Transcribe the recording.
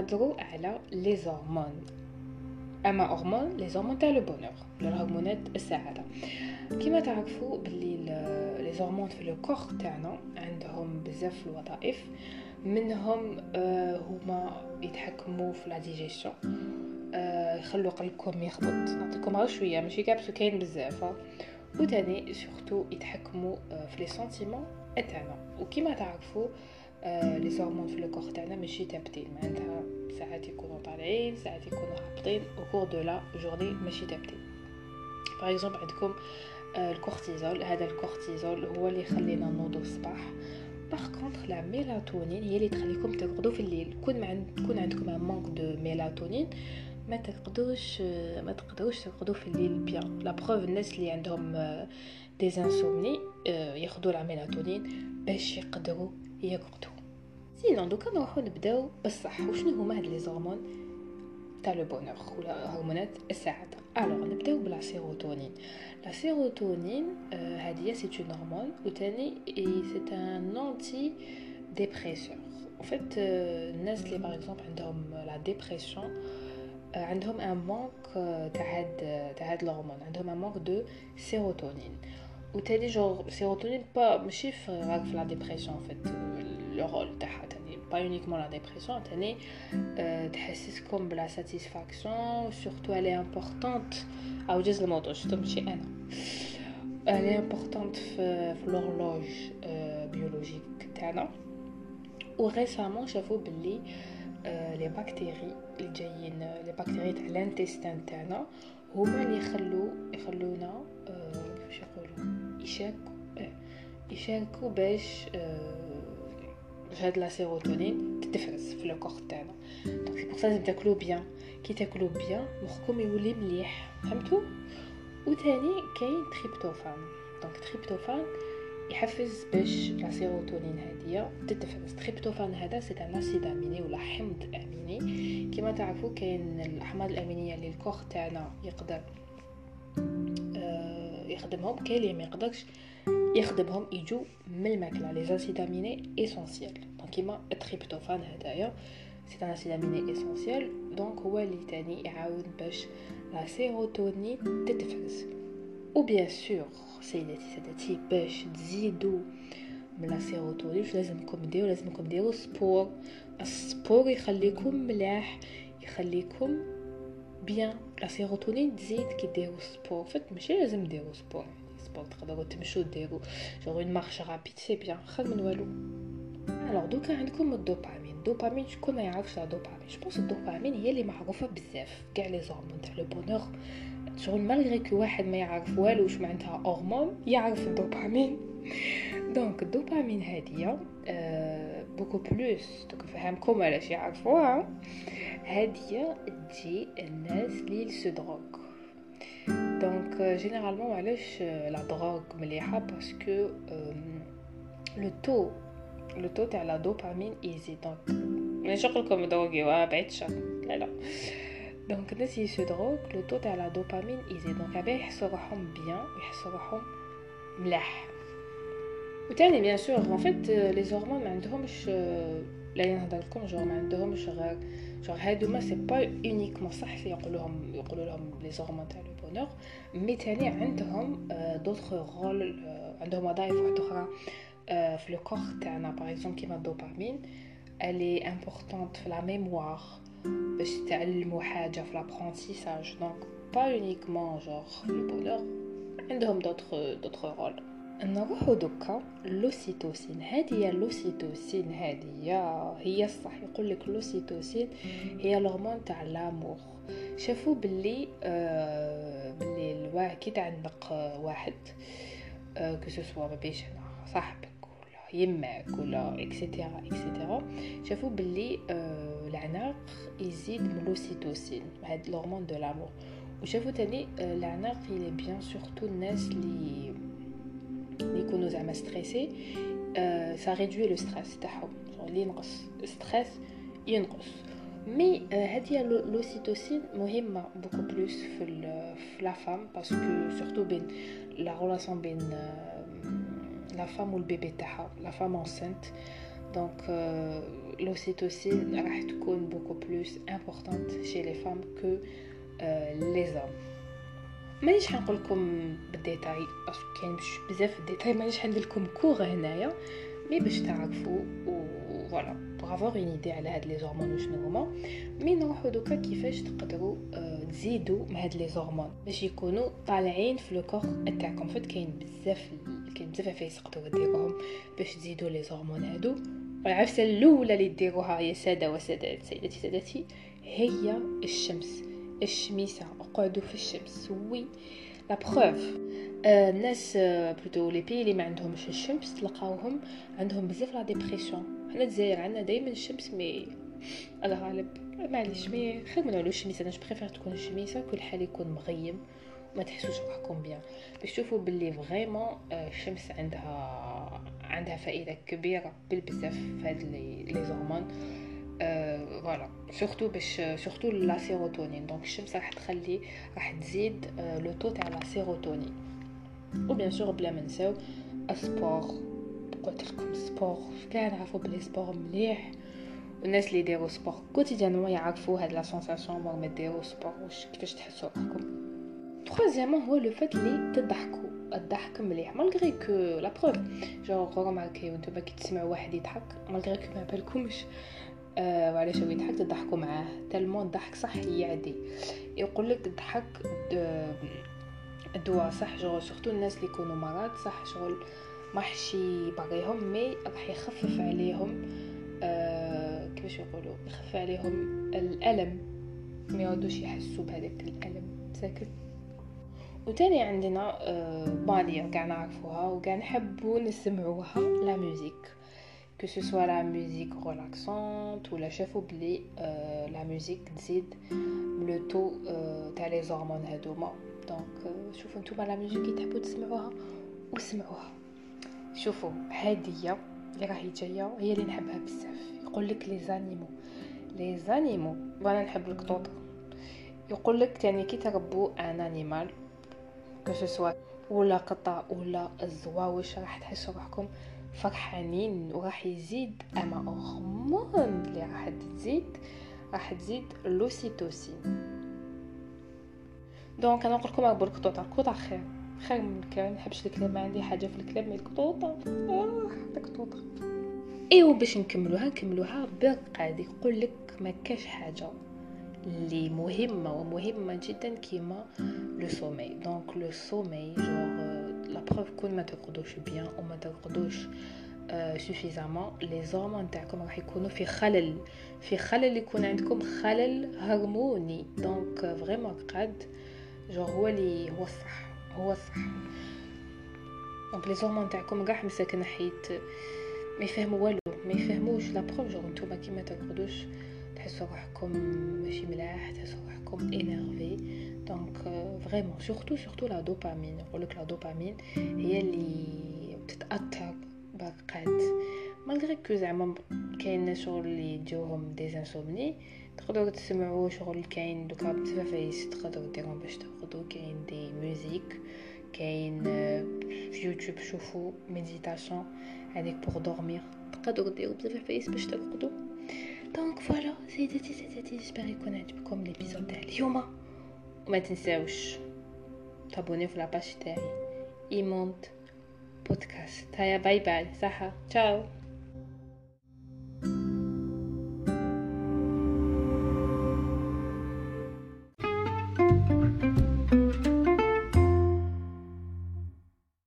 نهضروا على les hormones أما هرمون les hormones تاع le bonheur ولا الهرمونات السعادة. كما تعرفوا باللي les hormones في le corps تاعنا عندهم بزاف الوظائف. منهم آه هما يتحكموا في la digestion آه يخلوا قلبكم يخبط. نعطيكم غير شوية ماشي كاع parce que كاين بزاف. وثاني surtout يتحكموا آه في les sentiments تاعنا وكما تعرفوا آه les hormones في le corps تاعنا ماشي ثابتين معناتها ساعات يكونوا طالعين ساعات يكونوا هابطين au cours de la journée ماشي ثابتين par exemple عندكم آه الكورتيزول هذا الكورتيزول هو اللي يخلينا نوضو الصباح. par contre la mélatonine هي اللي تخليكم ترقدوا في الليل. كون ما عند كون عندكم un manque de mélatonine ما تقدروش ما تقدروش ترقدوا في الليل bien la preuve الناس اللي عندهم des insomnies ياخذوا la mélatonine باش يقدروا يرقدوا sinon دوكا نروحو نبداو بصح وشنو هما هاد les hormones تاع le bonheur ولا هرمونات السعادة؟ alors نبداو ب la sérotonine. La sérotonine هادي c'est une hormone. وتاني c'est un antidépresseur en fait الناس اللي par exemple عندهم la dépression عندهم un manque تاع هاد تاع هاد الهرمون. عندهم un manque de sérotonine وتاني genre sérotonine pas ماشي في راك في la dépression en fait. le rôle تاعها تاني pas uniquement la dépression تاني تحسسكم ب la satisfaction surtout الي importante أو جز الموضوع شفتو ماشي أنا. الي importante في في l'horloge biologique تاعنا. و récemment شافوا باللي les bactéries اللي جايين les bactéries تاع l'intestin تاعنا هما اللي يخلو يخلونا كيفاش يقولوا؟ يشاركوا يشاركوا باش هاد la sérotonine تتفرز في corps تاعنا. donc c'est pour ça لازم تاكلو bien. كي تاكلو bien مخكم يولي مليح. فهمتوا وثاني كاين tryptophane donc tryptophane يحفز باش la sérotonine هادية تتفرز tryptophane هذا c'est un acide aminé ولا حمض اميني كما تعرفوا كاين الأحماض الأمينية اللي الكوخ تاعنا يقدر آه يخدمهم. كاين اللي ما يقدرش. يخدمهم يجوا من الماكلة. les acides aminés essentiels donc كيما ال tryptophane هدايا. c'est un acide aminé essentiel donc هو اللي تاني يعاون باش la sérotonine تتفرز. و bien sûr سيداتي سادتي باش تزيدوا من la sérotonine واش لازمكم ديروا لازمكم ديروا sport ال sport يخليكم ملاح يخليكم bien. La sérotonine تزيد كي ديروا sport en fait ماشي لازم ديروا sport sport تقدروا تمشوا ديروا genre une marche rapide c'est bien خير من والو alors دوكا عندكم الدوبامين الدوبامين شكون ما يعرفش على الدوبامين جو الدوبامين هي اللي معروفه بزاف كاع les hormones تاع le bonheur شغل malgré كو واحد ما يعرف والو واش معناتها هرمون يعرف الدوبامين donc الدوبامين هادية آه beaucoup plus donc نفهمكم علاش يعرفوها هادية تجي الناس اللي se droguent donc généralement علاش la drogue مليحه parce que le taux le taux تاع la dopamine يزيد donc ماشي نقولكم droguez-vous بعيد الشر لا لا donc الناس يسو droguent le taux تاع la dopamine يزيد donc هذا يحسوا روحهم bien يحسوا روحهم ملاح وتاني bien sûr en fait les hormones ما عندهمش لا نهضر لكم جور ما عندهمش غير جور هادوما c'est pas uniquement صح يقولوا لهم يقولوا لهم les hormones تاع le bonheur mais تاني عندهم d'autres rôles عندهم وظائف واحدة أخرى في le corps تاعنا par exemple كيما الدوبامين الي importante في la mémoire باش تعلموا حاجة في l'apprentissage donc pas uniquement genre le bonheur عندهم d'autres d'autres rôles نروحو دوكا l'ocytocine هذه l'ocytocine هذه هي الصح يقول لك l'ocytocine هي الهرمون تاع l'amour شافوا باللي آه باللي الواحد كي تعلق واحد آه que ce soit un petit صاحبك ولا يماك ولا et cetera et cetera شافوا باللي آه العناق يزيد من l'ocytocine هاد ال hormone de l'amour وشافوا تاني آه العناق يلي bien surtout الناس اللي اللي يكونوا زعما stressés آه ça réduit le stress تاعهم. اللي ينقص stress ينقص mais هذه l'ocytocine مهمه beaucoup plus في في la femme parce que surtout بين la relation بين la femme وال bébé تاعها la femme enceinte donc l'ocytocine راح تكون beaucoup plus importante chez les femmes que les hommes مانيش حنقول لكم بال détail parce que كاين بزاف الديتاي مانيش حندير لكم cours هنايا mais باش تعرفوا و voilà pour avoir une idée على هاد les hormones وشنو هما mais نروحو دوكا كيفاش تقدروا تزيدوا مع هاد les hormones باش يكونوا طالعين في le corps تاعكم en fait كاين بزاف كاين بزاف عفايس تقدروا ديروهم باش تزيدوا les hormones هادو والعفسه الاولى اللي ديروها يا ساده وسادات سيدتي سادتي هي الشمس الشميسه اقعدوا في الشمس oui la preuve الناس plutôt les pays اللي ما عندهمش الشمس تلقاوهم عندهم بزاف la dépression حنا الجزائر عندنا دائما الشمس mais الله غالب معليش mais خير من الشميسه أنا préfère تكون الشميسه كل حال يكون مغيم. وما تحسوش روحكم bien باش تشوفوا باللي vraiment الشمس عندها عندها فائدة كبيرة بالبزاف في هاد les hormones voilà surtout باش surtout la sérotonine donc الشمس راح تخلي راح تزيد le taux تاع la sérotonine و bien sûr بلا ما نساو ال sport قلت لكم sport كاع نعرفوا بلي sport مليح والناس اللي يديروا sport quotidiennement يعرفوا هاد la sensation مور ما ديروا sport واش كيفاش تحسوا روحكم troisièmement هو le fait لي تضحكوا الضحك مليح. malgré que la preuve genre remarquez وانتوما كي تسمعوا واحد يضحك malgré que ما بالكمش آه وعلاش هو يضحك؟ تضحكوا معاه. tellement الضحك صح يعدي. يقول لك الضحك الدواء صح شغل surtout الناس اللي يكونوا مرض صح شغل ما حش يبغيهم مي راح يخفف عليهم آه كيفاش يقولوا؟ يخفف عليهم الألم. ما يعودوش يحسوا بهذاك الألم. ساكت؟ وتاني عندنا آه بالي كاع نعرفوها وكاع نحبو نسمعوها لا ميوزيك. Ce soit la musique relaxante ou la شافوا بلي euh, la musique تزيد taux euh, تاع لي هادوما دونك شوفوا نتوما لا ميوزيك تحبوا تسمعوها وسمعوها. شوفوا هادية اللي راهي جاية هي اللي نحبها بزاف. يقول لك les animaux. les animaux. وأنا نحب القطوطة. يقول لك تاني كي تربو un animal كو ولا قطة ولا الزواوش راح تحسوا روحكم فرحانين وراح يزيد أما هرمون اللي راح تزيد راح تزيد l'ocytocine donc أنا نقول لكم ربوا القطوطة. القطوطه خير خير من الكلاب نحبش الكلاب ما عندي حاجة في الكلاب mais القطوطه آه القطوطه إيوا باش نكملوها نكملوها بالرقاد يقول لك ما كاش حاجة اللي مهمة ومهمة جدا كيما le sommeil donc le sommeil genre la preuve quand ما ترقدوش bien وما ترقدوش suffisamment les hormones تاعكم راح يكونوا في خلل في خلل يكون عندكم خلل هرموني. donc vraiment رقاد جو هو اللي هو الصح. هو الصح donc les hormones تاعكم كاع مساكن حيت ما يفهموا والو ما يفهموش la preuve نتوما كي ما ترقدوش تحسوا روحكم ماشي ملاح تحسوا روحكم énervés donc vraiment surtout surtout la dopamine يقولك la dopamine هي اللي تتاثر بالرقاد malgré que زعما كاين شغل اللي يديوهم des insomnies تقدروا تسمعوا شغل كاين دوكا بزاف فايس تقدروا ديرهم باش ترقدوا كاين des musiques كاين في يوتيوب شوفوا méditation هذيك pour dormir تقدروا ديروا بزاف فايس باش ترقدوا donc voilà سيداتي سيداتي j'espère يكون عجبكم l'épisode تاع اليوم وما تنساوش t'abonner في la page تاعي ايموند بودكاست هيا bye bye صحة تشاو